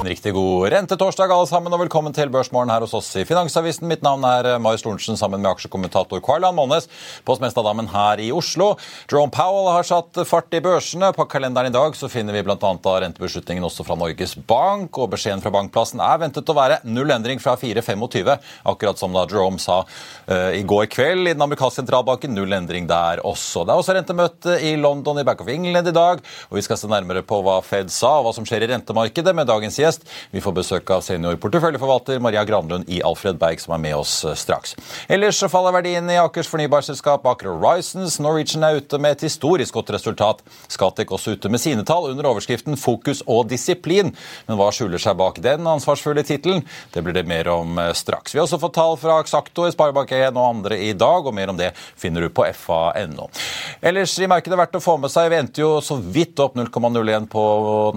En riktig god rentetorsdag alle sammen, og velkommen til Børsmorgen her hos oss i Finansavisen. Mitt navn er Marius Lorentzen sammen med aksjekommentator Karlan Månes på Smestadammen her i Oslo. Jerome Powell har satt fart i børsene. På kalenderen i dag så finner vi bl.a. rentebeslutningen også fra Norges Bank, og beskjeden fra bankplassen er ventet å være null endring fra 4,25, akkurat som da Jerome sa uh, i går kveld i den amerikanske sentralbanken. Null endring der også. Det er også rentemøte i London i Back of England i dag, og vi skal se nærmere på hva Fed sa og hva som skjer i rentemarkedet med dagens gjest. Vi får besøk av senior porteføljeforvalter Maria Granlund i Alfred Berg, som er med oss eh, straks. Ellers så faller verdien i Akers fornybarselskap Aker Horizons. Norwegian er ute med et historisk godt resultat. Skatek også ute med sine tall under overskriften 'Fokus og disiplin'. Men hva skjuler seg bak den ansvarsfulle tittelen? Det blir det mer om eh, straks. Vi har også fått tall fra Axacto, Sparebank1 og andre i dag, og mer om det finner du på fa.no. Ellers i markedet verdt å få med seg. Vi endte jo så vidt opp 0,01 på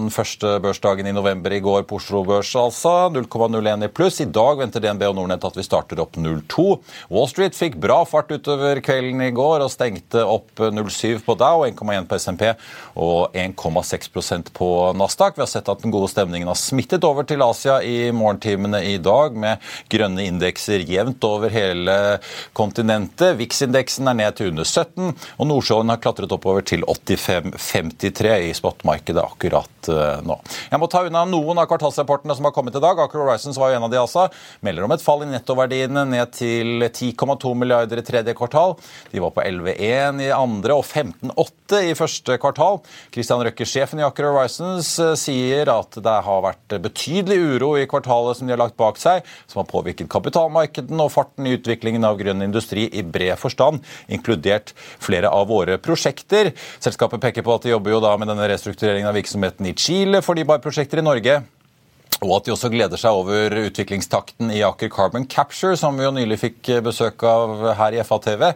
den første børsdagen i november i går på Oslo Børs, altså. 0,01 i pluss. I dag venter DNB og Nordnett at vi starter opp 0,2. Wall Street fikk bra fart utover kvelden i går og stengte opp 0,7 på Dow, 1,1 på SMP og 1,6% på Nasdaq. Vi har sett at den gode stemningen har smittet over til Asia i morgentimene i dag, med grønne indekser jevnt over hele kontinentet. VIX-indeksen er ned til under 17, og Nordsjøen har klatret oppover til 85,53 i spotmarkedet akkurat eh, nå. Jeg må ta unna noen av kvartalsrapportene som har kommet i dag. Aker Horizons var jo en av de altså. Melder om et fall i nettoverdiene ned til 10,2 milliarder i tredje kvartal. De var på 11,1 i andre og 15,8 i første kvartal. Christian Røkke, sjefen i Aker Horizons, eh, sier at det har vært betydelig uro i kvartalet som de har lagt bak seg, som har påvirket kapitalmarkedene og farten i utviklingen av grønn industri i bred forstand, inkludert flere av våre prosjekter. Selskapet peker på at de jobber jo da med denne restruktureringen av virksomheten i Chile, for de bare prosjekter i Norge. Og at de også gleder seg over utviklingstakten i Aker Carbon Capture, som vi jo nylig fikk besøk av her i FA-TV.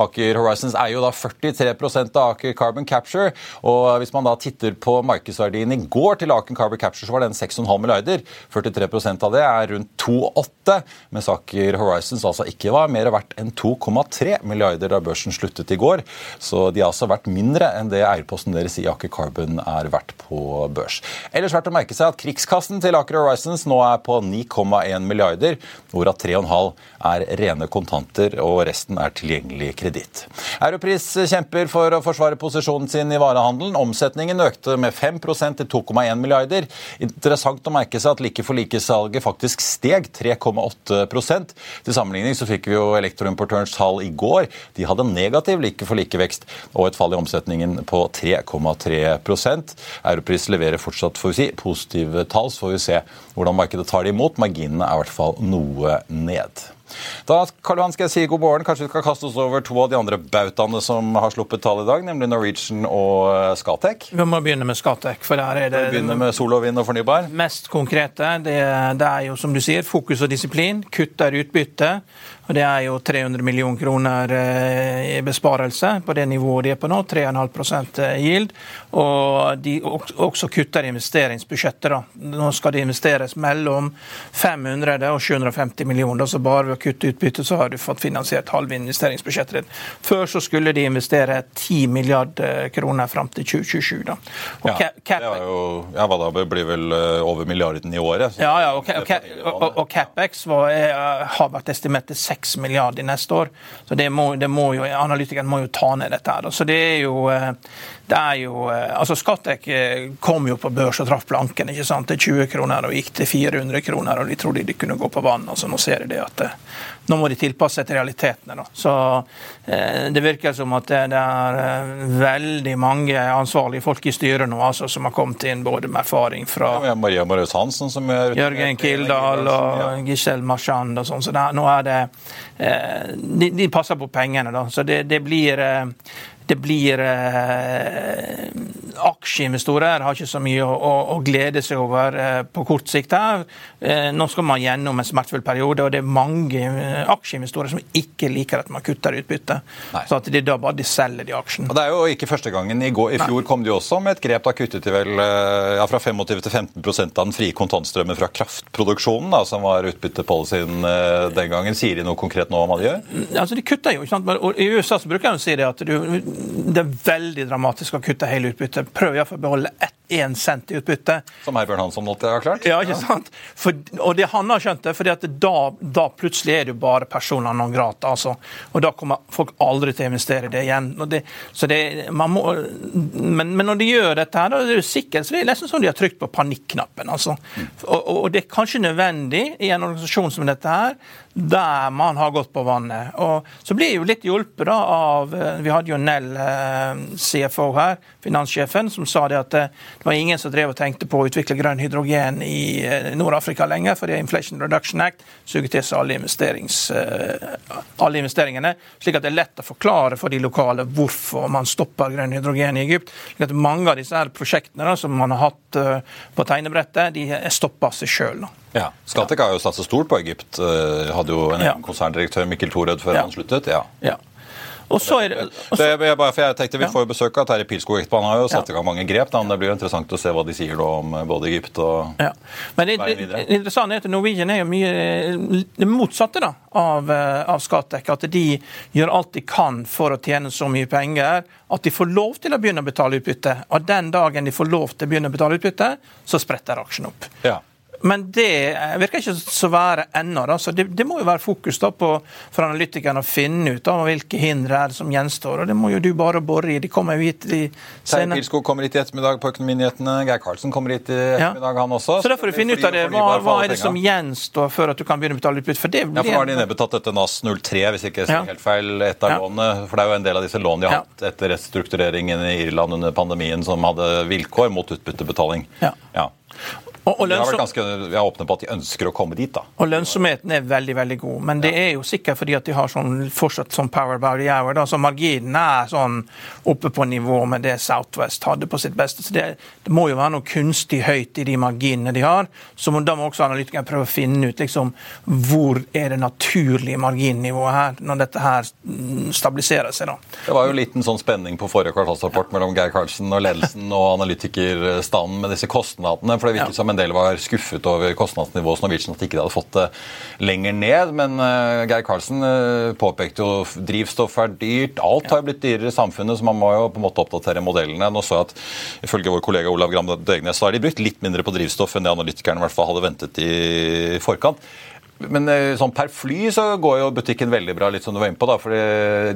Aker Horizons er jo da 43% av Aker Carbon Capture. Og hvis man da titter på markedsverdien i går til Aker Carbon Capture, så var den 6,5 milliarder. 43% av det er rundt 2,8, mens Aker Horizons altså ikke var mer verdt enn 2,3 milliarder da børsen sluttet i går. Så de har altså vært mindre enn det eierposten deres i Aker Carbon er verdt på børs. Ellers verdt å merke seg at krigskassen til Aker Horizons nå er på 9,1 milliarder, hvorav 3,5 er rene kontanter og resten er tilgjengelig kreditt. Europris kjemper for å forsvare posisjonen sin i varehandelen. Omsetningen økte med 5% til 2,1 milliarder. Interessant å merke seg at like for like-salget faktisk steg 3,8% Til sammenligning så fikk vi jo elektroimportørens tall i går. De hadde negativ like for like-vekst og et fall i omsetningen på 3,3% Europris leverer fortsatt får vi si, positive tall, så får vi se hvordan markedet tar det imot. Marginene er i hvert fall noe ned. Da Karl Johan, skal jeg si god morgen. Kanskje vi skal kaste oss over to av de andre bautaene som har sluppet tall i dag, nemlig Norwegian og Scatec. Vi må begynne med Scatec. for der er det... Vi begynner med sol og vind og fornybar. mest konkrete. Det, det er jo som du sier, fokus og disiplin. Kutter utbytte. Og Det er jo 300 millioner kroner eh, i besparelse på det nivået de er på nå. 3,5% yield. Og de også kutter investeringsbudsjettet. da. Nå skal det investeres mellom 500 og 750 millioner, så bare ved å kutte utbyttet, så har du fått finansiert halve investeringsbudsjettet ditt. Før så skulle de investere 10 milliarder kroner fram til 2027. da. Og ja, det er jo, ja, hva da, blir vel eh, over milliarden i året. Ja, ja, og, og, og, og CapEx var, har vært estimert til 6 milliarder neste år. Så det må, det må jo, Analytikeren må jo ta ned dette. her. Så det er jo eh, det er jo, eh, altså Skattek eh, kom jo på børs og traff planken ikke sant, til 20 kroner og gikk til 400 kroner. og De trodde de kunne gå på vann. altså Nå ser de det at eh, nå må de tilpasse seg til realitetene. da. Så Det virker som at det, er veldig mange ansvarlige folk i styret nå altså, som har kommet inn både med erfaring fra ja, Maria Marius Hansen som er Jørgen Kildahl og Giselle Marchand og sånn. Så det, nå er det de, de, passer på pengene, da. Så det, det blir det blir eh, Aksjeinvestorer har ikke så mye å, å, å glede seg over eh, på kort sikt. her. Eh, nå skal man gjennom en smertefull periode, og det er mange eh, aksjeinvestorer som ikke liker at man kutter utbytte. Nei. Så at de da bare de selger de aksjene. Og Det er jo ikke første gangen. I, går, i fjor Nei. kom de også med et grep. Da kuttet de vel eh, ja, fra 25 til 15 av den frie kontantstrømmen fra kraftproduksjonen, da, som var utbyttepolicyen eh, den gangen. Sier de noe konkret nå om hva de gjør? Altså, De kutter jo. ikke sant? I USA så bruker de å si det at du, det er veldig dramatisk å kutte hele utbyttet. Prøv iallfall å beholde ett én cent i utbytte. Som Herbjørn Hansson måtte ha klart? Ja, ikke sant? For, og det han har skjønt det, for da, da, plutselig er det jo bare personer non grata. Altså. Og da kommer folk aldri til å investere i det igjen. Det, så det, man må, men, men, når de gjør dette, her, da er det jo sikkert, så det er nesten som de har trykt på panikknappen. Altså. Mm. Og, og, det er kanskje nødvendig i en organisasjon som dette her, der man har gått på vannet. Og så blir jeg jo litt hjulpet da av eh, Vi hadde jo Nell, eh, CFO her, finanssjefen, som sa det at det var ingen som drev og tenkte på å utvikle grønn hydrogen i eh, Nord-Afrika lenger, fordi Inflation Reduction Act suger til seg alle, alle, investeringene. Slik at det er lett å forklare for de lokale hvorfor man stopper grønn hydrogen i Egypt. Slik at mange av disse her prosjektene da, som man har hatt på tegnebrettet, de stopper seg sjøl. Ja. Skatek har jo satset stort på Egypt. Eh, hadde jo en ja. konserndirektør, Mikkel Thorød, før ja. han sluttet. ja. ja. Og så er det, det jeg, bare, for jeg tenkte Vi får jo besøk av Terje Pilskog. Han har jo satt i gang mange grep. Da, men Det blir jo interessant å se hva de sier da om eh, både Egypt og ja. Men det, det, det interessante er at Norwegian er jo mye det motsatte da, av, eh, av Skatek. At de gjør alt de kan for å tjene så mye penger at de får lov til å begynne å betale utbytte. Og den dagen de får lov til å begynne å betale utbytte, så spretter aksjen opp. Ja. Men det virker ikke så være ennå. Altså, det, det, må jo være fokus da på for analytikerne å finne ut av hvilke hindre er det som gjenstår. og Det må jo du bare bore i. De kommer jo hit de senere. Pilskog kommer hit i ettermiddag på Økonominyhetene. Geir Karlsen kommer hit i ettermiddag, ja. han også. Så da får du finne ut av det. Hva, hva er det som gjenstår før at du kan begynne å betale utbytte? For det blir... Ja, for har de nedbetatt dette NAS 03, hvis ikke jeg ja. helt feil, et av ja. lånene. For det er jo en del av disse lånene de har hatt etter restruktureringen i Irland under pandemien som hadde vilkår mot utbyttebetaling. Ja. Ja. Og, og vært ganske jeg er åpne på at de ønsker å komme dit. da. Og Lønnsomheten er veldig veldig god, men det er jo sikkert fordi at de har sånn, fortsatt sånn power hour. da, så Marginen er sånn oppe på nivå med det Southwest hadde på sitt beste. så Det, det må jo være noe kunstig høyt i de marginene de har. så Da må også analytikerne prøve å finne ut liksom, hvor er det naturlige marginnivået her, når dette her stabiliserer seg. da. Det var jo liten sånn spenning på forrige kvartalsrapport mellom Geir Karlsen og ledelsen og analytikerstanden med disse kostnadene. for det virket ja. som en del var skuffet over kostnadsnivået hos Norwegian, at de ikke hadde fått det lenger ned. Men uh, Geir Karlsen uh, påpekte jo drivstoff er dyrt. Alt har jo blitt dyrere i samfunnet, så man må jo på en måte oppdatere modellene. Nå så jeg at Ifølge vår kollega Olav Gram Døgnes så har de brukt litt mindre på drivstoff enn det analytikerne i hvert fall hadde ventet i forkant. Men eh, sånn per fly så går jo butikken veldig bra, litt som du var inne på. da, for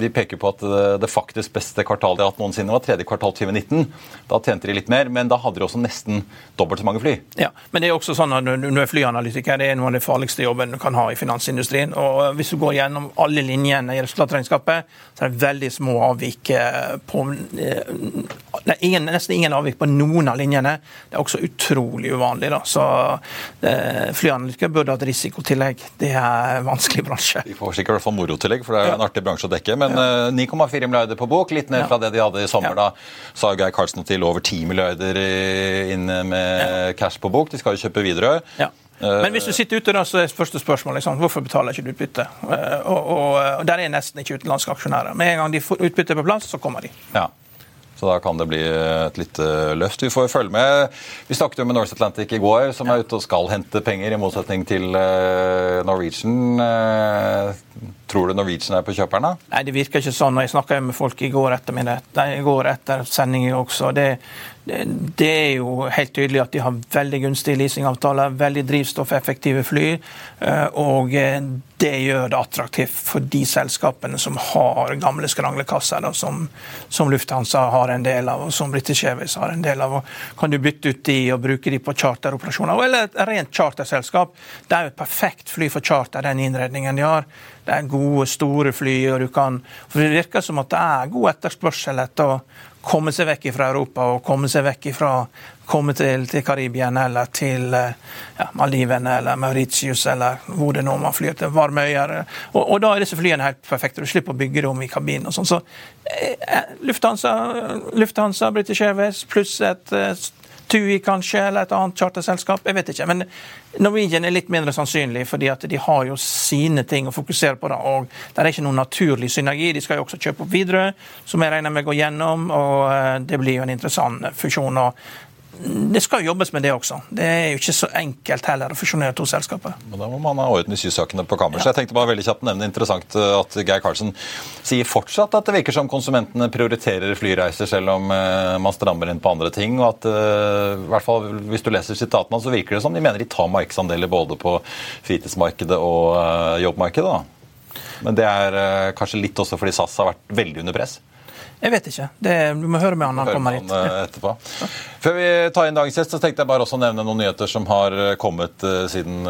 De peker på at det faktisk beste kvartalet de har hatt noensinne, var tredje kvartal 2019. Da tjente de litt mer, men da hadde de også nesten dobbelt så mange fly. Ja, men det er også sånn at du er flyanalytiker. Det er noe av de farligste jobben du kan ha i finansindustrien. og Hvis du går gjennom alle linjene i resultatregnskapet, så er det veldig små avvik eh, på Nei, ingen, nesten ingen avvik på noen av linjene. Det er også utrolig uvanlig. da, så eh, Flyanalytikere burde hatt risikotillegg motortillegg. Det er en vanskelig bransje. De får sikkert i hvert fall morotillegg, for det er jo en artig bransje å dekke. Men ja. 9,4 eh, milliarder på bok, litt ned fra det de hadde i sommer. Da sa Geir Karlsen til over 10 milliarder inne med cash på bok. De skal jo kjøpe Widerøe. Ja. Eh, Men hvis du sitter ute, da, så er første spørsmål liksom, hvorfor betaler ikke du utbytte? Eh, og, og, og, Der er nesten ikke utenlandske aksjonærer. Med en gang de får utbytte på plass, så kommer de. Ja. Så da kan det bli et lite løft. Vi får følge med. Vi snakket jo med North Atlantic i går, som er ute og skal hente penger, i motsetning til eh, Norwegian. Eh, tror du Norwegian er på kjøperne? Nei, det virker ikke sånn. Jeg snakka med folk i går ettermiddag, i går etter sendingen også. Det, det er jo helt tydelig at de har veldig gunstige leasingavtaler, veldig drivstoffeffektive fly. Eh, og eh, det gjør det attraktivt for de selskapene som har gamle skranglekasser, da, som, som, Lufthansa har en del av, og som British Airways har en del av. Og kan du bytte ut de og bruke de på charteroperasjoner, eller et rent charterselskap? Det er jo et perfekt fly for charter, den innredningen de har. Det er gode, store fly, og du kan For det virker som at det er god etterspørsel etter komme seg vekk fra Europa og komme seg vekk fra komme til, til Karibien eller til ja, Maldivene eller Mauritius eller hvor det nå man flyr til. Varme øyer. Og, og, da er disse flyene helt perfekte. Du slipper å bygge det i kabinen. og sånn. Så eh, Lufthansa, Lufthansa, British Airways pluss et eh, TUI kanskje, eller et annet charterselskap. Jeg vet ikke. Men Norwegian er litt mindre sannsynlig, fordi at de har jo sine ting å fokusere på. Da, og Det er ikke noen naturlig synergi. De skal jo også kjøpe opp videre, som jeg regner med går gjennom. og eh, Det blir jo en interessant fusjon. og det skal jobbes med det også. Det er jo ikke så enkelt heller å fusjonere to selskaper. Men Da må man ha orden i sysakene på kammerset. Ja. Jeg tenkte bare veldig kjapt nevne interessant eh, at Geir Karlsen sier fortsatt at det virker som konsumentene prioriterer flyreiser selv om eh, man strammer inn på andre ting. og at eh, i hvert fall Hvis du leser sitatene, så virker det som de mener de tar markedsandeler både på fritidsmarkedet og jobbmarkedet. da. Men det er kanskje litt også fordi SAS har vært veldig under press? Jeg vet ikke. Det, du må høre med han når han kommer hit. Etterpå. Før vi tar inn dagens gjest, så tenkte jeg bare også å nevne noen nyheter som har eh, kommet uh, siden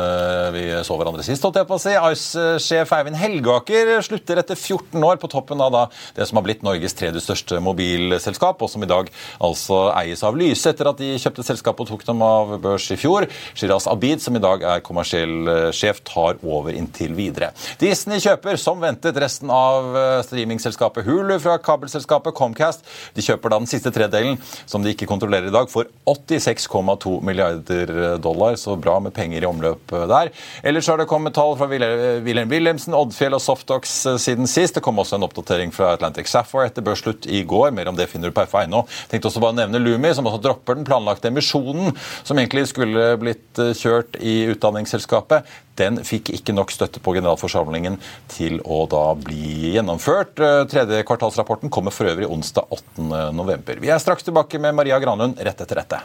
vi så hverandre sist. holdt jeg på å si. Ice-sjef Eivind Helgaker slutter etter 14 år på toppen av da, det som har blitt Norges tredje største mobilselskap, og som i dag altså eies av Lyse etter at de kjøpte selskapet og tok dem av børs i fjor. Shiraz Abid, som i dag er kommersiell sjef, tar over inntil videre. Disney kjøper, som ventet, resten av streamingselskapet Hulu fra kabelselskapet Comcast. De kjøper da den siste tredelen, som de ikke kontrollerer i dag for 86,2 milliarder dollar. Så bra med penger i omløp der. Ellers har det kommet tall fra Wilhelm Wilhelmsen, Oddfjell og Softox eh, siden sist. Det kom også en oppdatering fra Atlantic Sapphire etter børsslutt i går. Mer om det finner du på FA.no. Tenkte også bare å nevne Lumi, som også dropper den planlagte emisjonen som egentlig skulle blitt eh, kjørt i utdanningsselskapet. Den fikk ikke nok støtte på generalforsamlingen til å da bli gjennomført. Tredje kvartalsrapporten kommer for øvrig onsdag 8.11. Vi er straks tilbake med Maria Granlund rett etter dette.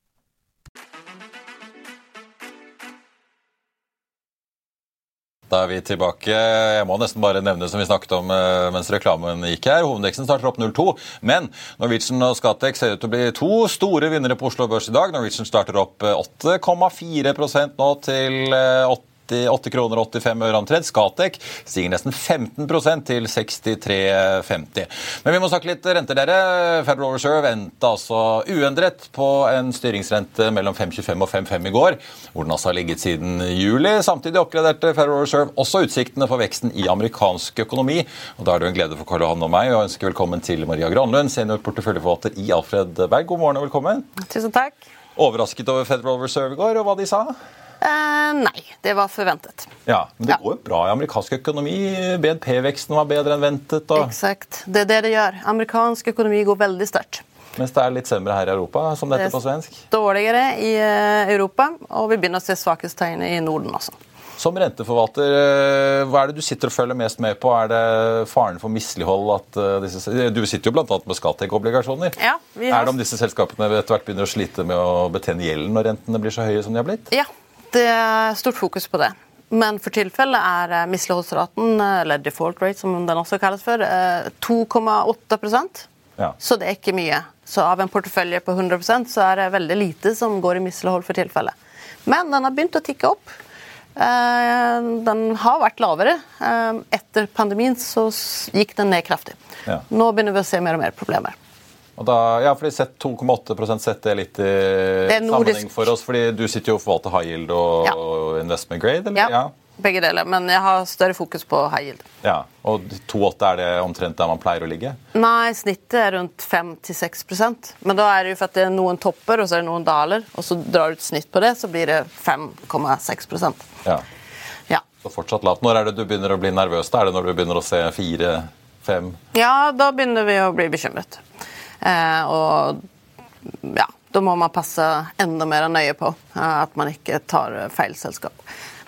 Da er vi tilbake. Jeg må nesten bare nevne som vi snakket om eh, mens reklamen gikk her. Hovedindeksen starter opp 0,2. Men Norwegian og Scatec ser ut til å bli to store vinnere på Oslo Børs i dag. Norwegian starter opp 8,4% nå til 8 88 kroner og 85 øre omtrent. Scatec stiger nesten 15% til 63,50. Men vi må snakke litt renter, dere. Federal Reserve endte altså uendret på en styringsrente mellom 5,25 og 5,5 i går, hvor den altså har ligget siden juli. Samtidig oppgraderte Federal Reserve også utsiktene for veksten i amerikansk økonomi. Og Da er det en glede for Karl Johan og meg å ønske velkommen til Maria Granlund, seniorporteføljeforvalter i Alfred Berg. God morgen og velkommen. Tusen takk. Overrasket over Federal Reserve i går, og hva de sa? Eh, nei, det var forventet. Ja, Men det Ja. går jo bra i amerikansk økonomi. BNP-veksten var bedre enn ventet. Og, Exakt. Det er det det gjør. Amerikansk økonomi går veldig sterkt. mens det er litt semre her i Europa, som dette Det er på svensk. Dårligere i eh, Europa, og vi begynner å se svakhetstegn i Norden også. Som renteforvalter, eh, hva er det du sitter og følger mest med på? Er det faren for mislighold at eh, disse Du sitter jo bl.a. med Scatec-obligasjoner. Ja, Er det om disse selskapene etter hvert begynner å slite med å betjene gjelden når rentene blir så høye som de har blitt? Ja, det er stort fokus på det. Men for tilfellet er eh, misligholdsraten, eh, eller default rate som den også kalles for, eh, 2,8 Ja. Så det er ikke mye. Så av en portefølje på 100% så er det veldig lite som går i mislighold for tilfellet. Men den har begynt å tikke opp. Eh, Den har vært lavere. Eh, Etter pandemien så gikk den ned kraftig. Ja. Nå begynner vi å se mer og mer problemer. Og da, ja, fordi 2,8 setter det litt i sammenheng for oss. fordi Du sitter jo og forvalter high yield og Ja. investment grade, eller? Ja, ja. Begge deler. Men jeg har større fokus på high yield. Ja, Og 2,8 er det omtrent der man pleier å ligge? Nei, snittet er rundt 5-6% Men da er det jo for at det er noen topper og så er det noen daler, og så drar du et snitt på det, så blir det 5,6 Ja. Ja. Så fortsatt lavt. Når er det du begynner å bli nervøs? da? Er det når du begynner å se fire, fem ja, da begynner vi å bli bekymret. Eh, og ja, da må man passe enda mer nøye på eh, at man ikke tar feil selskap.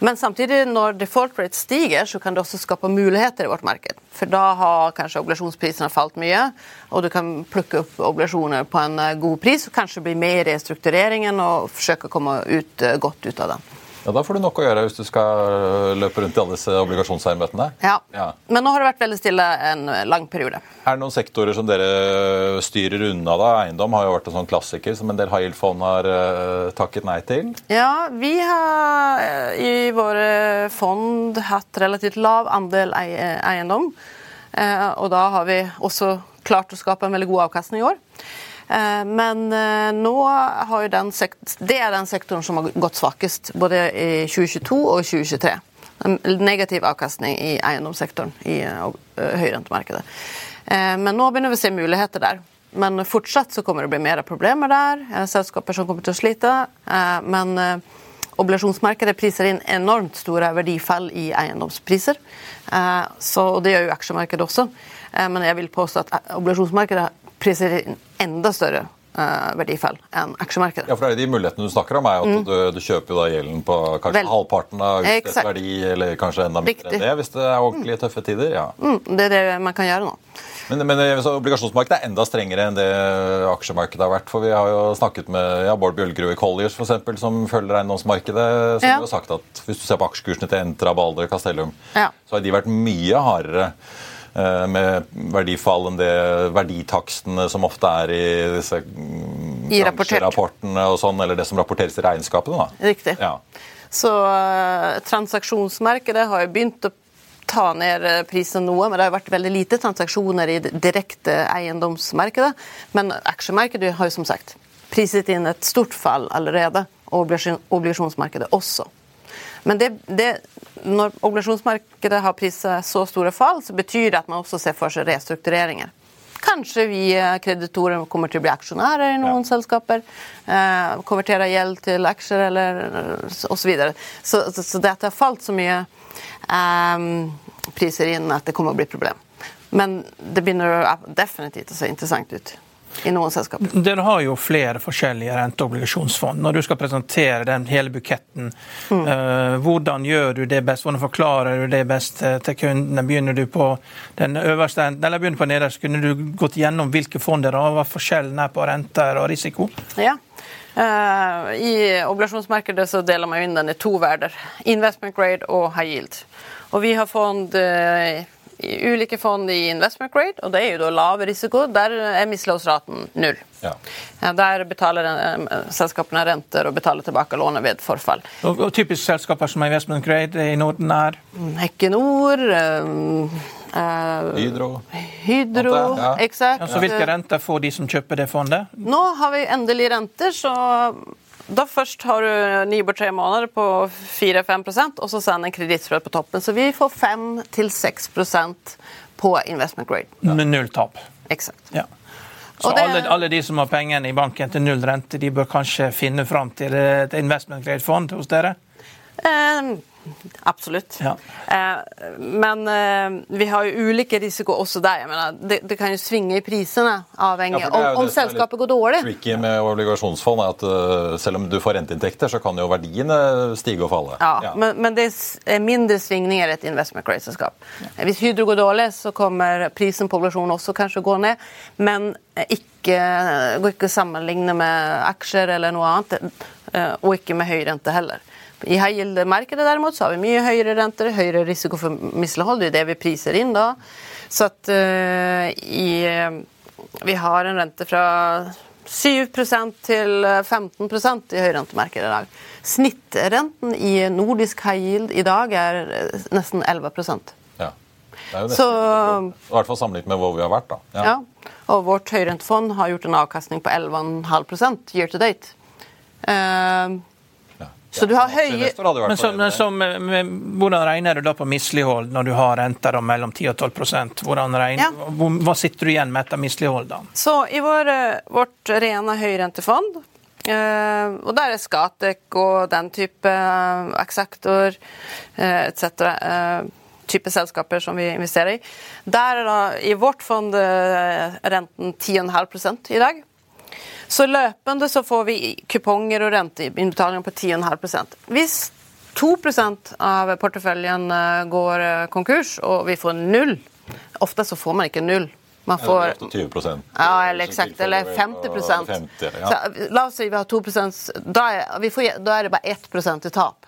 Men samtidig, når default rate stiger, så kan det også skape muligheter i vårt marked. For da har kanskje obligasjonsprisene falt mye, og du kan plukke opp obligasjoner på en eh, god pris, og kanskje bli med i restruktureringen og forsøke å komme ut, godt ut av den. Ja, Da får du nok å gjøre hvis du skal løpe rundt i alle disse obligasjonseienbøttene. Ja. Ja. Men nå har det vært veldig stille en eh, lang periode. Er det noen sektorer som dere styrer unna? da? Eiendom har jo vært en sånn klassiker som en del high yield-fond har uh, takket nei til. Ja, vi har i våre fond hatt relativt lav andel eiendom. Uh, Og da har vi også klart å skape en veldig god avkastning i år. Eh, Men eh, nå har jo den det er den sektoren som har gått svakest, både i 2022 og 2023. En negativ avkastning i eiendomssektoren i eh, høyrentemarkedet. Men nå begynner vi å se muligheter der. Men fortsatt så kommer det å bli mer problemer der. Selskaper som kommer til å slite. Men obligasjonsmarkedet priser inn enormt store verdifall i eiendomspriser. Så, og det gjør jo aksjemarkedet også. Men jeg vil påstå at obligasjonsmarkedet priser inn enda større eh, verdifall enn aksjemarkedet. Ja, for det er De mulighetene du snakker om, er at at du, du kjøper jo da gjelden på kanskje Mm. Vel. halvparten av utstedt verdi, eller kanskje enda mindre enn det, hvis det er ordentlig tøffe tider. ja. Mm, det er det man kan gjøre nå. Men, men eh, obligasjonsmarkedet er enda strengere enn det aksjemarkedet har vært. For vi har jo snakket med ja, Bård Bjølgerud i Colliers, for eksempel, som følger eiendomsmarkedet. Som Ja. har sagt at hvis du ser på aksjekursene til Entra, Balder, Castellum, Ja. så har de vært mye hardere med verdifall enn det verditakstene som ofte er i disse mm, I bransjerapportene og sånn, eller det som rapporteres i regnskapene. da. Riktig. Ja. Så eh, transaksjonsmarkedet har jo begynt å ta ned eh, prisen noe, men det har jo vært veldig lite transaksjoner i direkte eiendomsmarkedet. Men aksjemarkedet har jo som sagt priset inn et stort fall allerede, og obligasjonsmarkedet også. Men det, det, når obligasjonsmarkedet har priset så store fall, så betyr det at man også ser for seg restruktureringer. Kanskje vi eh, kreditorer kommer til å bli aksjonærer i noen selskaper. Eh, konvertere gjeld til aksjer eller eh, osv. Så, så, så det at det har falt så mye eh, priser inn at det kommer å bli et problem. Men det begynner definitivt å se interessant ut i noen selskaper. Dere har jo flere forskjellige renteobligasjonsfond. Når du skal presentere den hele buketten, eh, hvordan gjør du det best? Hvordan forklarer du det best eh, til kundene? Begynner du på den øverste enden, eller begynner du på nederst? Kunne du gått gjennom hvilke fond dere har, hva forskjellen er på renter og risiko? Ja. Eh, I obligasjonsmarkedet så deler man inn den i to verder. Investment grade og high yield. Og vi har fond ulike fond i investment grade, og det er jo da lav risiko. Der er misligholdsraten null. Ja. Der betaler eh, selskapene renter og betaler tilbake lånet ved forfall. Og, og typisk selskaper som er investment grade i Norden er Hekkenor. eh, eh, Hydro. Hydro, ja. exakt. ja, så Hvilke renter får de som kjøper det fondet? Nå har vi endelig renter, så da først har du Nibor tre måneder på 4-5% og så sender en kredittspread på toppen. Så vi får 5-6% på investment grade. Med null tap. Exakt. Ja. Så det- alle, alle de som har pengene i banken til null rente, de bør kanskje finne fram til et investment grade-fond hos dere? Eh, absolutt. Ja. Eh, men eh, vi har jo ulike risiko også der. Jeg mener, det, det kan jo svinge i prisene, avhengig Ja, det om, om det selskapet går dårlig. Tricky med obligasjonsfond er at uh, selv om du får renteinntekter, så kan jo verdiene stige og falle. Ja, Men, men det er mindre svingninger i et investment grade-selskap. Hvis Hydro går dårlig, så kommer prisen på obligasjoner også kanskje å gå ned, men ikke, går ikke å sammenligne med aksjer eller noe annet, eh, og ikke med høy rente heller. I high yield-markedet derimot så har vi mye høyere renter, høyere risiko for mislighold. Det er det vi priser inn da. Så at uh, i, vi har en rente fra 7% til 15% i høyrentemarkedet i dag. Snittrenten i nordisk high yield i dag er eh, nesten 11% Ja. Det er jo nesten Så I hvert fall sammenlignet med hvor vi har vært. da. ja. Og vårt høyrentefond har gjort en avkastning på 11,5% year to date. Eh, så du har høye Men, så, fornøyd men så, med- med- hvordan regner du da på mislighold når du har renter mellom 10 og 12 hvordan regner, Ja. hvor- Hva sitter du igjen med etter mislighold? da? Så i vår, eh, vårt rene høyrentefond, eh, og der er Skatek og den type eh, Axactor eh, etc. Eh, type selskaper som vi investerer i. Der er da i vårt fond eh, renten 10,5 i dag. Så løpende så får vi kuponger og renteinnbetalinger på 10,5% Hvis 2% av porteføljen eh, går eh, konkurs, og vi får null Ofte så får man ikke null. Man får det er ofte 20% ja, eller exakt. Eller 50 50, ja. Så, La oss si vi har 2 da er, vi får, da er det bare 1 i tap.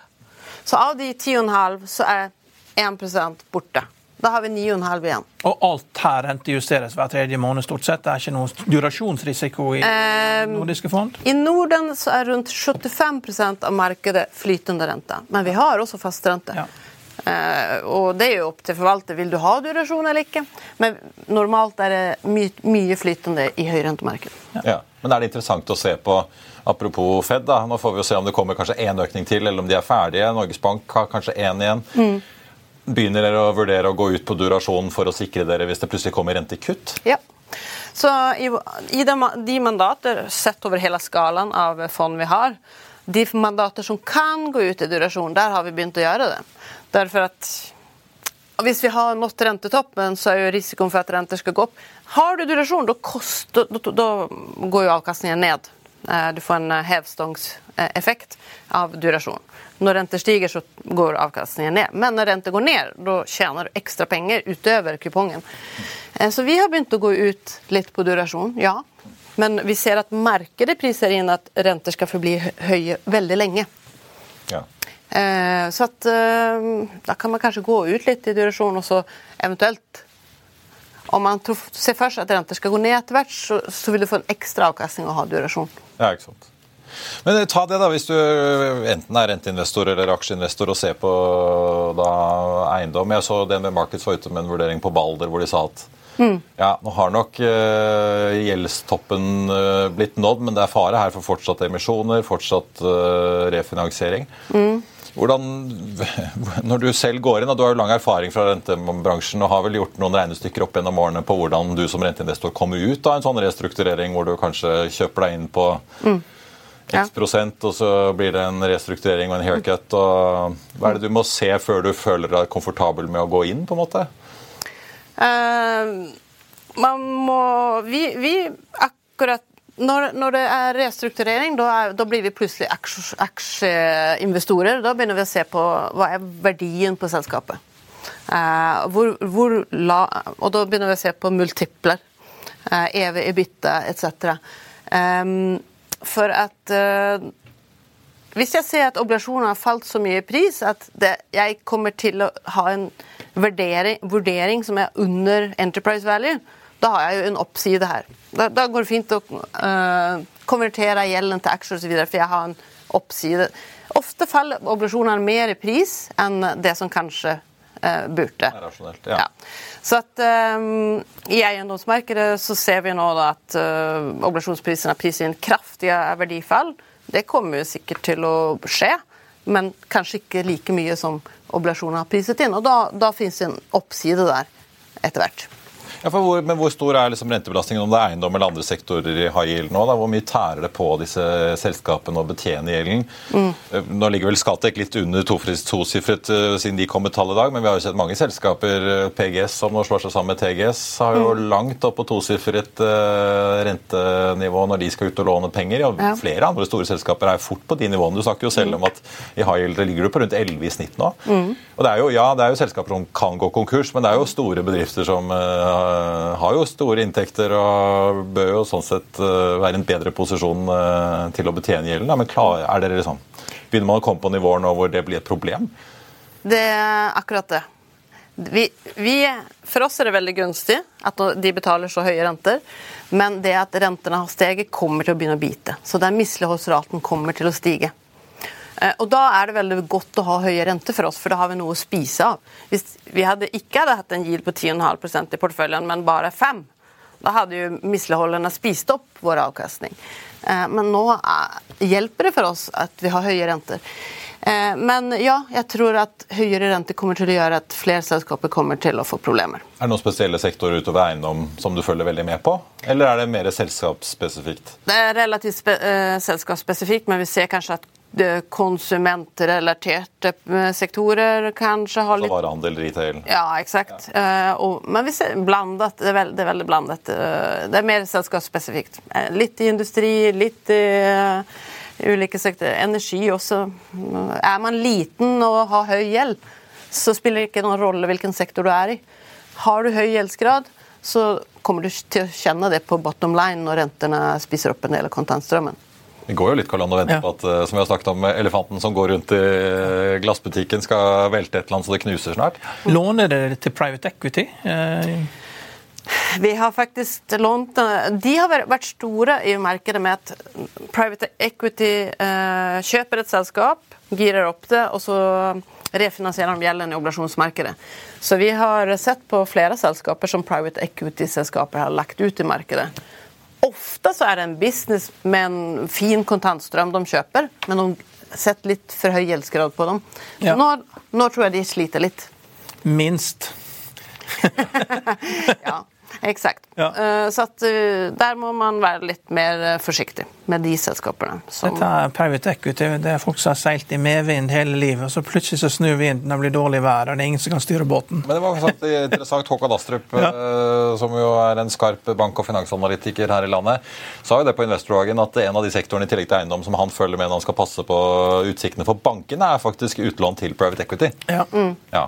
Så av de 10,5 så er 1% borte. Da har vi 9,5 igjen. Og alt her rentejusteres hver tredje måned stort sett? Det er ikke noen durasjonsrisiko i Eh, nordiske fond? I Norden så er rundt 75% av markedet flytende rente. Men vi har også fastrente. Ja. Eh, og det er jo opp til forvalter. Vil du ha durasjon eller ikke? Men normalt er det my mye flytende i høyrentemarkedet. Ja. Men er det interessant å se på Apropos Fed, da. Nå får vi jo se om det kommer kanskje én økning til, eller om de er ferdige. Norges Bank har kanskje én igjen. Mm. Begynner dere å vurdere å gå ut på durasjon for å sikre dere hvis det plutselig kommer rentekutt? Ja. Så i, i de, de mandater, sett over hele skalaen av fond vi har, de mandater som kan gå ut i durasjon, der har vi begynt å gjøre det. Derfor at hvis vi har nådd rentetoppen, så er jo risikoen for at renter skal gå opp. Har du durasjon, da går jo avkastningen ned. Eh, Du får en eh, hevstångseffekt av durasjon. Når renter stiger, så går avkastningen ned. Men når renter går ned, da tjener du ekstra penger utover kupongen. Eh, Så vi har begynt å gå ut litt på durasjon, ja. Men vi ser at markedet priser inn at renter skal forbli hø- høye veldig lenge. Ja. Eh, Så at eh, da kan man kanskje gå ut litt i durasjon, og så eventuelt Om man tror, ser for seg at renter skal gå ned etter hvert, så, så vil du få en ekstra avkastning å ha durasjon. Ja, ikke sant. Men ta det da, hvis du enten er renteinvestor eller aksjeinvestor og ser på da, eiendom. Jeg så DNB Markets var ute med en vurdering på Balder hvor de sa at ja, nå har nok uh, gjeldstoppen uh, blitt nådd, men det er fare her for fortsatte emisjoner, fortsatt uh, refinansiering. Hvordan, når du selv går inn, og du har jo lang erfaring fra rentebransjen og har vel gjort noen regnestykker opp gjennom årene på hvordan du som renteinvestor kommer ut av en sånn restrukturering hvor du kanskje kjøper deg inn på Ja. x prosent, og så blir det en restrukturering og en haircut. og Hva er det du må se før du føler deg komfortabel med å gå inn? på en måte? Uh, man må Vi, vi akkurat når, når det er restrukturering, da, er, da blir vi plutselig aksjeinvestorer. Da begynner vi å se på hva er verdien på selskapet. Eh, hvor, hvor la, og da begynner vi å se på multipler. Uh, EV, EBITDA etc. Eh, for at eh, hvis jeg ser at obligasjoner har falt så mye i pris at det, jeg kommer til å ha en vurdering, vurdering, som er under enterprise value, da har jeg jo en oppside her. Da, da går det fint å uh, konvertere gjelden til aksjer osv., for jeg har en oppside. Ofte faller obligasjonene mer i pris enn det som kanskje uh, burde. Rasjonelt, ja. Ja. Så at um, I eiendomsmarkedet så ser vi nå da at uh, obligasjonsprisene priset inn kraftige verdifall. Det kommer jo sikkert til å skje, men kanskje ikke like mye som obligasjoner har priset inn. Og da, da finnes det en oppside der etter hvert. Ja, hvor, men hvor stor er liksom rentebelastningen om det er eiendom eller andre sektorer i high yield nå? Da? Hvor mye tærer det på disse selskapene å betjene gjelden? Mm. Nå ligger vel Skatek litt under tosifret to siden de kom med tall i dag, men vi har jo sett mange selskaper, eh, PGS som nå slår seg sammen med TGS, har jo langt opp på tosifret eh, rentenivå når de skal ut og låne penger. Ja, Ja. Flere andre store selskaper er fort på de nivåene. Du snakker jo selv om at i high yield ligger du på rundt 11 i snitt nå. Og det er jo, ja, det er jo selskaper som kan gå konkurs, men det er jo store bedrifter som eh, har jo store inntekter og bør jo sånn sett eh, være i en bedre posisjon eh, til å betjene gjelden. Men klar, er dere liksom, begynner man å komme på nivåer nå hvor det blir et problem? Det er akkurat det. Vi, vi, for oss er det veldig gunstig at de betaler så høye renter, men det at rentene har steget, kommer til å begynne å bite. Så den misligholdsraten kommer til å stige. Eh, Og Da er det veldig godt å ha høye renter for oss, for da har vi noe å spise av. Hvis vi hadde ikke hadde hatt en yield på 10,5% i porteføljen, men bare 5 da hadde jo misligholdene spist opp vår avkastning. Eh, Men nå er, hjelper det for oss at vi har høye renter. Eh, Men ja, jeg tror at høyere renter kommer til å gjøre at flere selskaper kommer til å få problemer. Er det noen spesielle sektorer utover eiendom som du følger veldig med på? Eller er det mer selskapsspesifikt? Det er relativt spe eh, selskapsspesifikt, men vi ser kanskje at konsumentrelaterte eh, sektorer kanskje har Så litt varehandel, retail? Ja, exakt. Uh, og, men vi ser blandet. Det er, veld, det er veldig blandet. Uh, det er mer selskapsspesifikt. Uh, litt industri, litt i ulike sektorer. Energi også. Er man liten og har høy gjeld, så spiller det ikke noen rolle hvilken sektor du er i. Har du høy gjeldsgrad, så kommer du til å kjenne det på bottom line når rentene spiser opp en del av kontantstrømmen. Vi går jo litt Karl og venter Ja. på at eh, som vi har snakket om, elefanten som går rundt i eh, glassbutikken skal velte et eller annet så det knuser snart. Låner dere til private equity? Eh, Vi har faktisk lånt De har vært- store i markedet med at private equity eh, kjøper et selskap, girer opp det, og så refinansierer de gjelden i obligasjonsmarkedet. Så vi har sett på flere selskaper som private equity-selskaper har lagt ut i markedet. Ofte så er det en business med en fin kontantstrøm de kjøper, men de setter litt for høy gjeldsgrad på dem. Ja. Nå, nå tror jeg de sliter litt. minst. Ja, exakt. Ja. Eh, Så at eh, der må man være litt mer eh, forsiktig med de selskapene. Som, Dette er private equity. Det er folk som har seilt i medvind hele livet, og så plutselig så snur vinden og blir dårlig vær, og det er ingen som kan styre båten. Men det var sagt interessant. Håkon Astrup, Ja. som jo er en skarp bank- og finansanalytiker her i landet, sa jo det på Investordagen at en av de sektorene i tillegg til eiendom som han følger med når han skal passe på utsiktene for bankene, er faktisk utlån til private equity. Ja. Ja.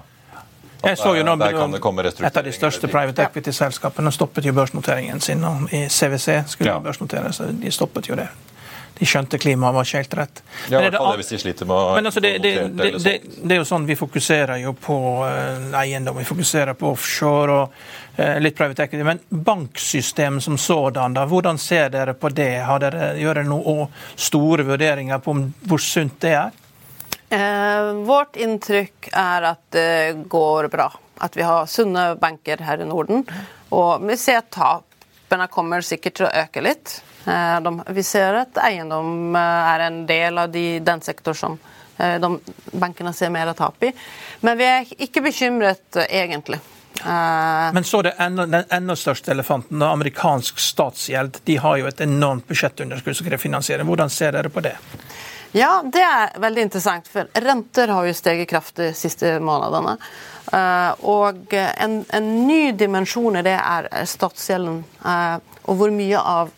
Jeg så jo nå Der kan det komme Et av de største private equity-selskapene stoppet jo børsnoteringen sin. I CWC skulle Ja. så de stoppet jo det. De skjønte klimaet var ikke helt rett. Ja, i er hvert fall hvis de sliter med å Men altså, det, det, det, det, er jo sånn, Vi fokuserer jo på eh, eiendom, vi fokuserer på offshore og eh, litt private equity. Men banksystem som sådan, da, hvordan ser dere på det? Har dere, gjør dere noen store vurderinger på om, hvor sunt det er? Eh, vårt inntrykk er at det går bra. At vi har sunne banker her i Norden. Og vi ser at tapene kommer sikkert til å øke litt. Eh, de, vi ser at eiendom eh, er en del av de, den sektor som eh, de, bankene ser mer tap i. Men vi er ikke bekymret, eh, egentlig. Eh, Men så det enda, den enda største elefanten, amerikansk statsgjeld. De har jo et enormt budsjettunderskudd som krever finansiering. Hvordan ser dere på det? Ja, det er veldig interessant, for renter har jo steget kraftig de siste månedene. Eh, og en, en ny dimensjon i det er statsgjelden, eh, og hvor mye av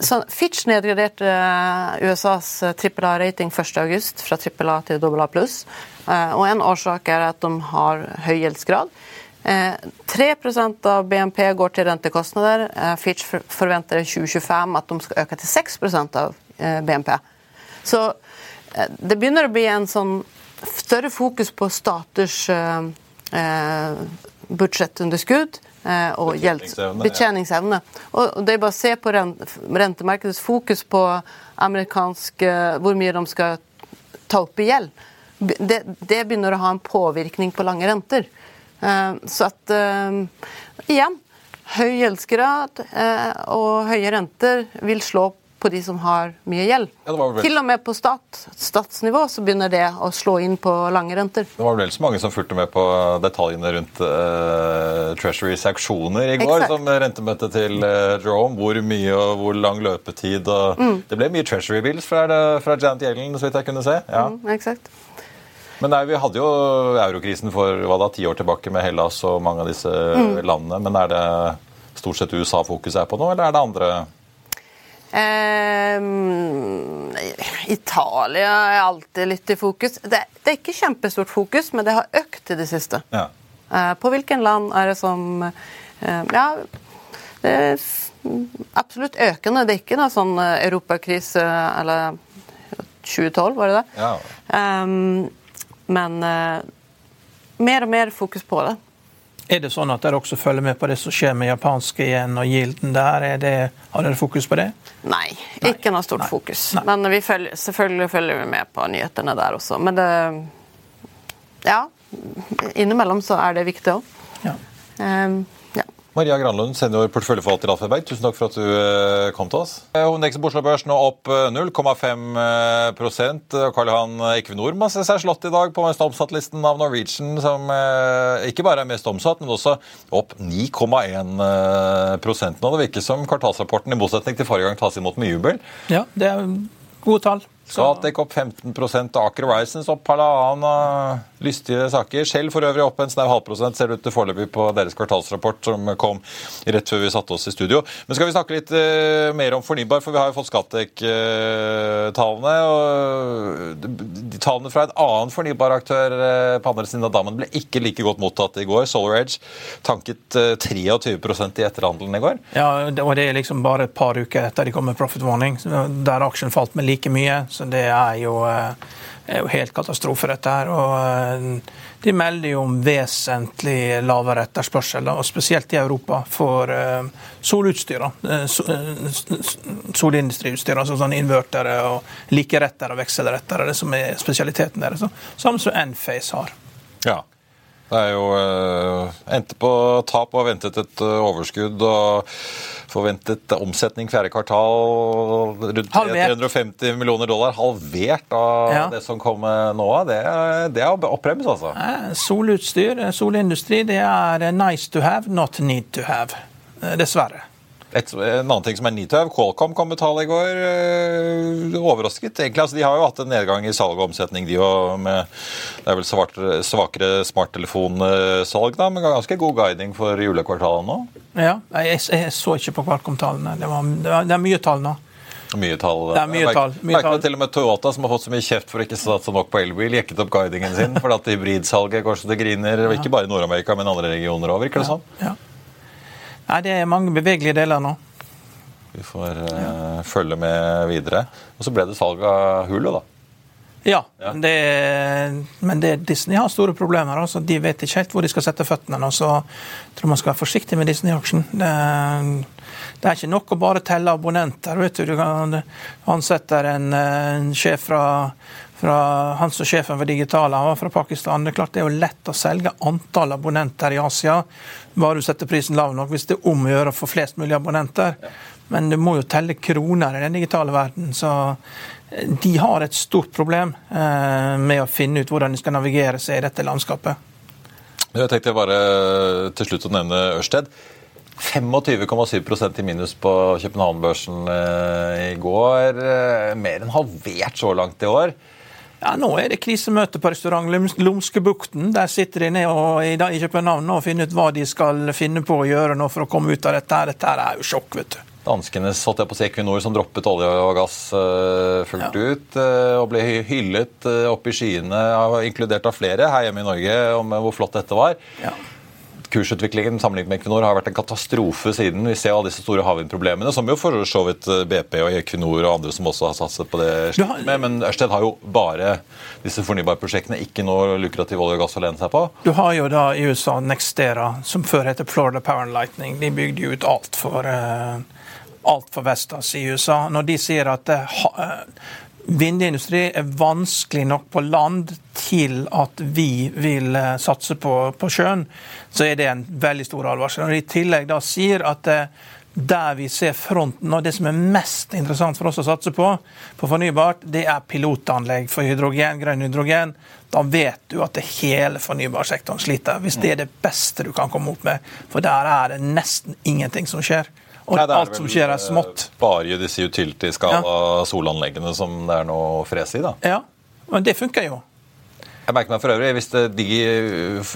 så Fitch nedgraderte eh, USAs trippel A-rating 1.8 fra trippel A til dobbel A pluss. Og en årsak er at de har høy gjeldsgrad. Eh, 3 av BNP går til rentekostnader. Fitch forventer i 2025 at de skal øke til 6% av BNP. Så eh, det begynner å bli en sånn større fokus på staters eh, eh, budsjettunderskudd eh, og betjeningsevne. Betjeningsevne, ja. Og det er bare å se på rentemarkedets fokus på amerikansk eh, hvor mye de skal ta opp i gjeld. Det, det begynner å ha en påvirkning på lange renter. Eh, Så at Igjen, høy gjeldsgrad eh, og høye renter vil slå på de som har mye gjeld. Ja, Til og med på stat, statsnivå så begynner det å slå inn på lange renter. Det var vel så mange som fulgte med på detaljene rundt uh, Treasurys auksjoner i går, Exakt. som rentemøtet til uh, Jerome. Hvor mye og hvor lang løpetid. og Mm. Det ble mye Treasury bills fra, fra Janet Yellen, så vidt jeg kunne se. Ja. Mm, exakt. Men nei, vi hadde jo eurokrisen for hva da, ti år tilbake med Hellas og mange av disse Mm. landene. Men er det stort sett USA fokuset er på nå, eller er det andre Ehm, Italia er alltid litt i fokus. Det, det er ikke kjempestort fokus, men det har økt i det siste. Ja. Eh, på hvilken land er det som eh, Ja, det er absolutt økende. Det er ikke noe sånn eh, europakrise eller 2012, var det det? ja. Ehm, men eh, mer og mer fokus på det. Er det sånn at dere også følger med på det som skjer med japanske igjen og gilden der? Er det, har dere fokus på det? Nei, ikke noe stort Nei. fokus. Nei. Men vi følger, selvfølgelig følger vi med på nyhetene der også. Men det Ja. Innimellom så er det viktig òg. Ja. Maria Granlund, senior porteføljeforvalter i Alfaberg, tusen takk for at du eh, kom til oss. Eh, Hovedindeksen på Oslo Børs nå opp eh, 0,5 prosent. Karl Johan Equinor må se seg slått i dag på mest omsatt-listen av Norwegian, som eh, ikke bare er mest omsatt, men også opp 9,1 prosent nå. Det virker som kvartalsrapporten, i motsetning til forrige gang, tas imot med jubel. ja, det er gode tall. Scatec opp 15 Aker Horizons opp halvannen. Lystige saker. Selv for øvrig opp en snau halvprosent, ser det ut til foreløpig på deres kvartalsrapport som kom rett før vi satte oss i studio. Men skal vi snakke litt uh, mer om fornybar, for vi har jo fått Skatek-tallene. og Tallene fra en annen fornybaraktør uh, på andre siden av dammen ble ikke like godt mottatt i går. Solar Edge tanket uh, 23 i etterhandelen i går. Ja, og det er liksom bare et par uker etter de kom med profit warning, der aksjen falt med like mye. Så det er jo, eh, er jo helt katastrofe, dette her. Og eh, de melder jo om vesentlig lavere etterspørsel, og spesielt i Europa, for eh, solutstyr. Eh, Solindustriutstyr, altså sånn invertere og likerettere og vekselrettere, det som er spesialiteten deres. Samme som Enphase har. Ja. Det er jo øh, endte på tap og ventet et øh, overskudd og forventet omsetning fjerde kvartal rundt Halvert. 350 millioner dollar. Halvert av Ja. det som kom øh, nå. Det, det er opprems, altså. Eh, Solutstyr, eh, solindustri, det er eh, nice to have, not need to have. Eh, Dessverre. Et, en annen ting som er nitøv, Qualcomm kom med tall i går. øh, overrasket, egentlig. Altså, de har jo hatt en nedgang i salg og omsetning, de òg. Det er vel svakere, svakere smarttelefonsalg, da, men ganske god guiding for julekvartalet nå. Ja, jeg, jeg så ikke på Qualcomm-tallene. Det, det, det er mye tall nå. Mye tall. Det er mye merker- tall, mye merker tall. til og med Toyota, som har fått så mye kjeft for å ikke satse nok på elbil, jekket opp guidingen sin fordi at hybridsalget går så det griner. Ja. Ikke bare i Nord-Amerika, men andre regioner òg, virker det sånn. Ja. Nei, det er mange bevegelige deler nå. Vi får eh, følge med videre. Og så ble det salg av Hulu, da. Ja, Ja. Det, men det, Disney har store problemer. Altså. De vet ikke helt hvor de skal sette føttene. nå, Så jeg tror man skal være forsiktig med Disney-aksjen. Det, det er ikke nok å bare telle abonnenter. vet Du Du kan ansette en, en sjef fra, fra Han som sjefen for digitale han var fra Pakistan. Det er klart det er jo lett å selge antall abonnenter i Asia, bare du setter prisen lav nok. Hvis det er om å gjøre å få flest mulig abonnenter. Men du må jo telle kroner i den digitale verden. Så eh, de har et stort problem eh, med å finne ut hvordan de skal navigere seg i dette landskapet. Jeg tenkte bare eh, til slutt å nevne Ørsted. 25,7 i minus på København-børsen i går. Mer enn halvert så langt i år. Ja, Nå er det krisemøte på restaurant Lums- Lumskebukten. Der sitter de ned og, i, dag i København nå og finner ut hva de skal finne på å gjøre nå for å komme ut av dette. Dette er jo sjokk, vet du. Danskenes holdt jeg på å si Equinor som droppet olje og gass uh, fullt Ja. ut uh, og ble hyllet uh, opp i skyene, inkludert av flere her hjemme i Norge, om hvor flott dette var. Ja. Kursutviklingen sammenlignet med Equinor har vært en katastrofe siden. Vi ser alle disse store havvindproblemene, som jo for så vidt BP og Equinor og andre som også har satset på det. har- Med, men Ørsted har jo bare disse fornybarprosjektene, ikke noe lukrativ olje og gass å lene seg på. Du har jo da i USA Nextera, som før heter Florida Power and Lightning. De bygde jo ut alt for, eh, alt for Vestas i USA. Når de sier at eh, eh, vindindustri er vanskelig nok på land til at vi vil eh, satse på, på sjøen, så er det en veldig stor advarsel. Når de i tillegg da sier at eh, der vi ser fronten, og det som er mest interessant for oss å satse på, på fornybart, det er pilotanlegg for hydrogen, grønn hydrogen. Da vet du at det hele fornybarsektoren sliter, hvis det er det beste du kan komme opp med. For der er det nesten ingenting som skjer. Og Nei, alt som skjer, er eh, smått. Bare disse utility-skala solanleggene som det er noe fres i, da. Ja, men det funker jo. Jeg merker meg for øvrig, hvis, de,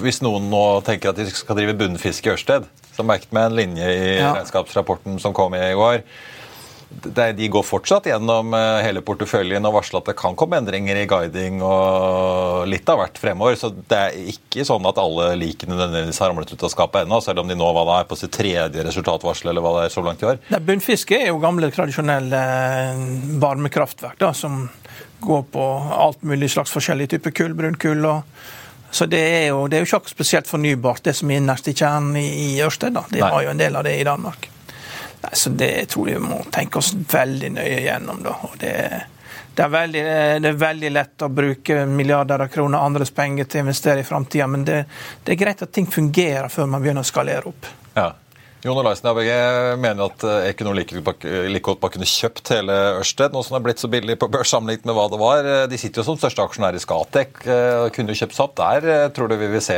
hvis noen nå tenker at de skal drive bunnfiske i Ørsted, så merket meg en linje i Ja. regnskapsrapporten som kom i går. De går fortsatt gjennom eh, hele porteføljen og varsler at det kan komme endringer i guiding og litt av hvert fremover. Så det er ikke sånn at alle likene nødvendigvis har ramlet ut av skapet ennå, selv om de nå hva det er på sitt tredje resultatvarsel eller hva det er så langt i år. Nei, Bunnfiske er jo gamle, tradisjonelle eh, varmekraftverk da, som går på alt mulig slags forskjellig type kull, brunkull og så det er, jo, det er jo ikke spesielt fornybart, det som er innerst i kjernen i, i Ørsted. da. De har jo en del av det i Danmark. Nei, så det tror jeg vi må tenke oss veldig nøye gjennom. da. Det, det, er veldig, det er veldig lett å bruke milliarder av kroner andres penger til å investere i framtida, men det, det er greit at ting fungerer før man begynner å skalere opp. Ja. Jon Olaisen ABG mener at eh, Equinor like, like godt bare kunne kjøpt hele Ørsted, nå som det er blitt så billig på børs sammenlignet med hva det var. Eh, De sitter jo som største aksjonær i Scatec, eh, kunne jo kjøpt opp der. eh, Tror du vi vil se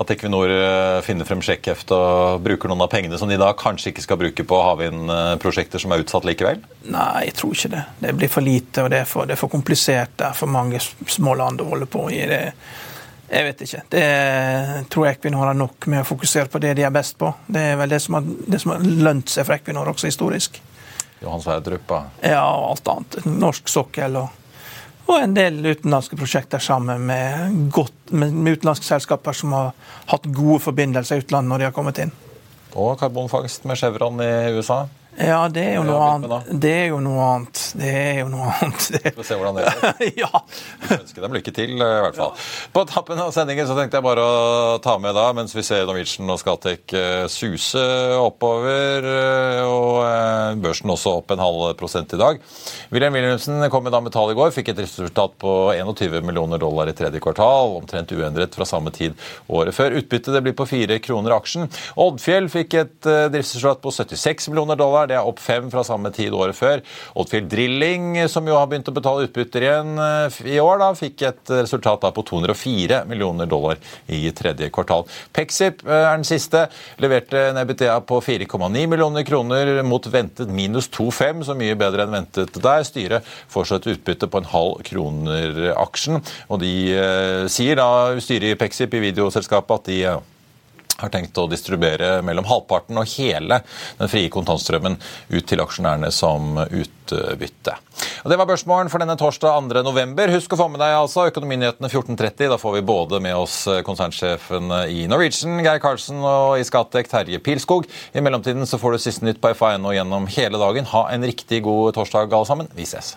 at Equinor eh, finner frem sjekkheft og bruker noen av pengene som de da kanskje ikke skal bruke på havvindprosjekter som er utsatt likevel? Nei, jeg tror ikke det. Det blir for lite, og det er for, det er for komplisert. Det er for mange små land å holde på i. Det, jeg vet ikke. Det tror jeg Equinor har nok med å fokusere på det de er best på. Det er vel det som har, det som har lønt seg for Equinor også historisk. Johan Sverdrup, da. Ja, og alt annet. Norsk sokkel og, og en del utenlandske prosjekter sammen med, godt, med, med utenlandske selskaper som har hatt gode forbindelser i utlandet når de har kommet inn. Og karbonfangst med Chevron i USA. Ja, det er jo noe annet. Det er jo noe annet. Det er jo noe annet. Vi får se hvordan det går. ja. ønske dem lykke til, i hvert fall. På tappen av sendingen så tenkte jeg bare å ta med da, mens vi ser Norwegian og Scatec eh, suse oppover, eh, og eh, børsen også opp en halv prosent i dag. William Williamson kom med da med tall i går, fikk et resultat på 21 millioner dollar i tredje kvartal, omtrent uendret fra samme tid året før. Utbyttet det blir på fire kroner aksjen. Oddfjell fikk et driftsresultat på 76 millioner dollar, det er opp fem fra samme tid året før. Oddfield Drilling, som jo har begynt å betale utbytter igjen eh, i år, da, fikk et resultat på 204 millioner dollar i tredje kvartal. Pexip eh, er den siste, leverte en EBTA på 4,9 millioner kroner mot ventet minus 2,5, så mye bedre enn ventet der. Styret fortsatt utbytte på en halv kroner aksjen, og de eh, sier da, styret i Pexip i videoselskapet at de eh, har tenkt å distribuere mellom halvparten og hele den frie kontantstrømmen ut til aksjonærene som utbytte. Og Det var børsmålen for denne torsdag 2. november. Husk å få med deg altså Økonominyhetene 14.30. Da får vi både med oss konsernsjefen i Norwegian, Geir Karlsen, og i Scatec, Terje Pilskog. I mellomtiden så får du siste nytt på FA1 og gjennom hele dagen. Ha en riktig god torsdag, alle sammen. Vi ses.